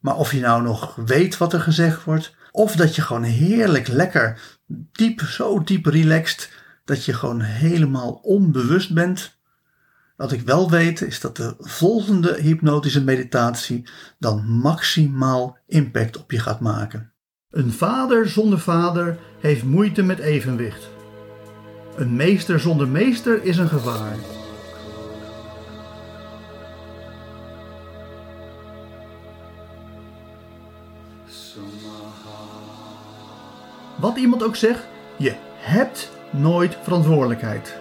Maar of je nou nog weet wat er gezegd wordt, of dat je gewoon heerlijk lekker diep, zo diep relaxed, dat je gewoon helemaal onbewust bent. Wat ik wel weet is dat de volgende hypnotische meditatie dan maximaal impact op je gaat maken. Een vader zonder vader heeft moeite met evenwicht. Een meester zonder meester is een gevaar. Wat iemand ook zegt, je hebt nooit verantwoordelijkheid.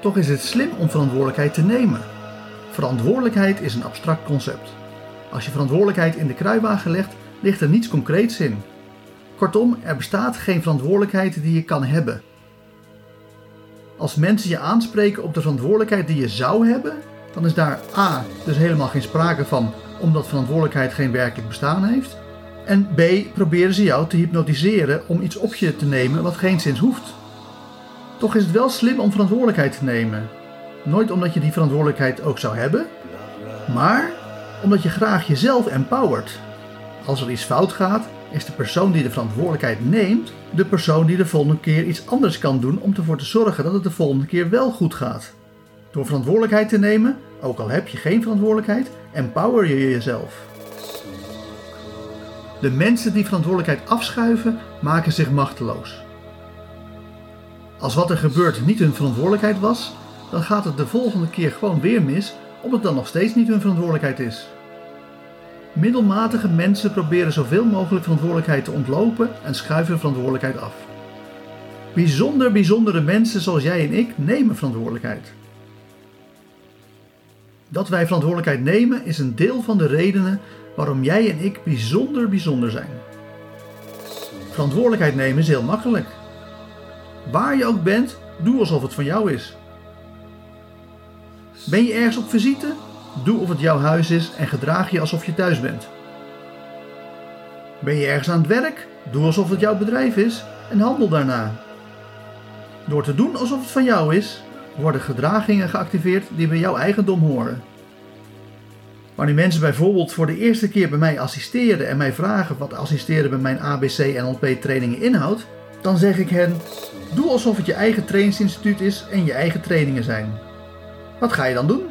Toch is het slim om verantwoordelijkheid te nemen. Verantwoordelijkheid is een abstract concept. Als je verantwoordelijkheid in de kruiwagen legt, ligt er niets concreets in. Kortom, er bestaat geen verantwoordelijkheid die je kan hebben. Als mensen je aanspreken op de verantwoordelijkheid die je zou hebben, dan is daar A. dus helemaal geen sprake van, omdat verantwoordelijkheid geen werkelijk bestaan heeft. En B. proberen ze jou te hypnotiseren om iets op je te nemen wat geen zins hoeft. Toch is het wel slim om verantwoordelijkheid te nemen. Nooit omdat je die verantwoordelijkheid ook zou hebben, maar omdat je graag jezelf empowert. Als er iets fout gaat, is de persoon die de verantwoordelijkheid neemt de persoon die de volgende keer iets anders kan doen om ervoor te zorgen dat het de volgende keer wel goed gaat. Door verantwoordelijkheid te nemen, ook al heb je geen verantwoordelijkheid, empower je jezelf. De mensen die verantwoordelijkheid afschuiven, maken zich machteloos. Als wat er gebeurt niet hun verantwoordelijkheid was, dan gaat het de volgende keer gewoon weer mis, omdat het dan nog steeds niet hun verantwoordelijkheid is. Middelmatige mensen proberen zoveel mogelijk verantwoordelijkheid te ontlopen en schuiven verantwoordelijkheid af. Bijzonder bijzondere mensen zoals jij en ik nemen verantwoordelijkheid. Dat wij verantwoordelijkheid nemen is een deel van de redenen waarom jij en ik bijzonder bijzonder zijn. Verantwoordelijkheid nemen is heel makkelijk. Waar je ook bent, doe alsof het van jou is. Ben je ergens op visite? Doe of het jouw huis is en gedraag je alsof je thuis bent. Ben je ergens aan het werk? Doe alsof het jouw bedrijf is en handel daarna. Door te doen alsof het van jou is, worden gedragingen geactiveerd die bij jouw eigendom horen. Wanneer mensen bijvoorbeeld voor de eerste keer bij mij assisteren en mij vragen wat assisteren bij mijn ABC NLP trainingen inhoudt, dan zeg ik hen: doe alsof het je eigen trainingsinstituut is en je eigen trainingen zijn. Wat ga je dan doen?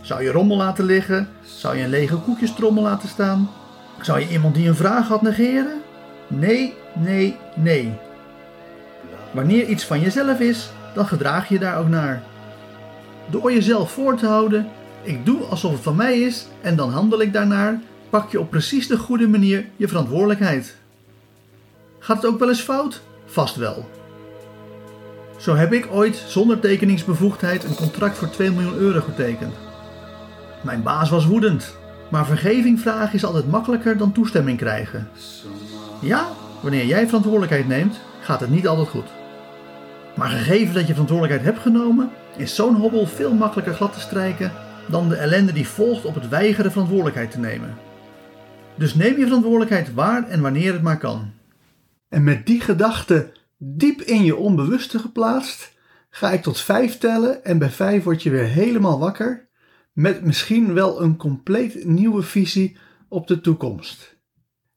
Zou je rommel laten liggen? Zou je een lege koekjestrommel laten staan? Zou je iemand die een vraag had negeren? Nee, nee, nee. Wanneer iets van jezelf is, dan gedraag je daar ook naar. Door jezelf voor te houden, ik doe alsof het van mij is en dan handel ik daarnaar, pak je op precies de goede manier je verantwoordelijkheid. Gaat het ook wel eens fout? Vast wel. Zo heb ik ooit zonder tekeningsbevoegdheid een contract voor 2 miljoen euro getekend. Mijn baas was woedend, maar vergeving vragen is altijd makkelijker dan toestemming krijgen. Ja, wanneer jij verantwoordelijkheid neemt, gaat het niet altijd goed. Maar gegeven dat je verantwoordelijkheid hebt genomen, is zo'n hobbel veel makkelijker glad te strijken dan de ellende die volgt op het weigeren verantwoordelijkheid te nemen. Dus neem je verantwoordelijkheid waar en wanneer het maar kan. En met die gedachte diep in je onbewuste geplaatst, ga ik tot vijf tellen en bij vijf word je weer helemaal wakker met misschien wel een compleet nieuwe visie op de toekomst.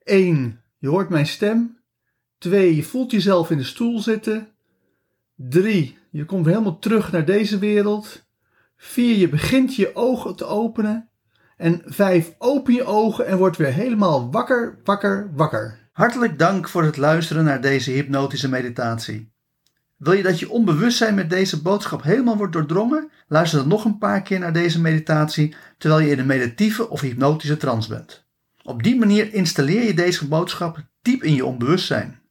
1. Je hoort mijn stem. 2. Je voelt jezelf in de stoel zitten. 3. Je komt helemaal terug naar deze wereld. 4. Je begint je ogen te openen. En 5. Open je ogen en word weer helemaal wakker, wakker, wakker. Hartelijk dank voor het luisteren naar deze hypnotische meditatie. Wil je dat je onbewustzijn met deze boodschap helemaal wordt doordrongen? Luister dan nog een paar keer naar deze meditatie terwijl je in een meditieve of hypnotische trance bent. Op die manier installeer je deze boodschap diep in je onbewustzijn.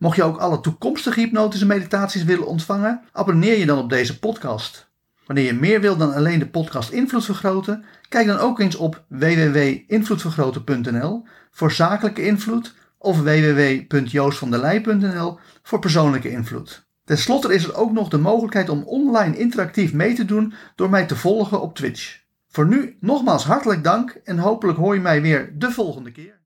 Mocht je ook alle toekomstige hypnotische meditaties willen ontvangen, abonneer je dan op deze podcast. Wanneer je meer wil dan alleen de podcast Invloed Vergroten, kijk dan ook eens op www.invloedvergroten.nl voor zakelijke invloed of www.joostvandelij.nl voor persoonlijke invloed. Ten slotte is er ook nog de mogelijkheid om online interactief mee te doen door mij te volgen op Twitch. Voor nu nogmaals hartelijk dank en hopelijk hoor je mij weer de volgende keer.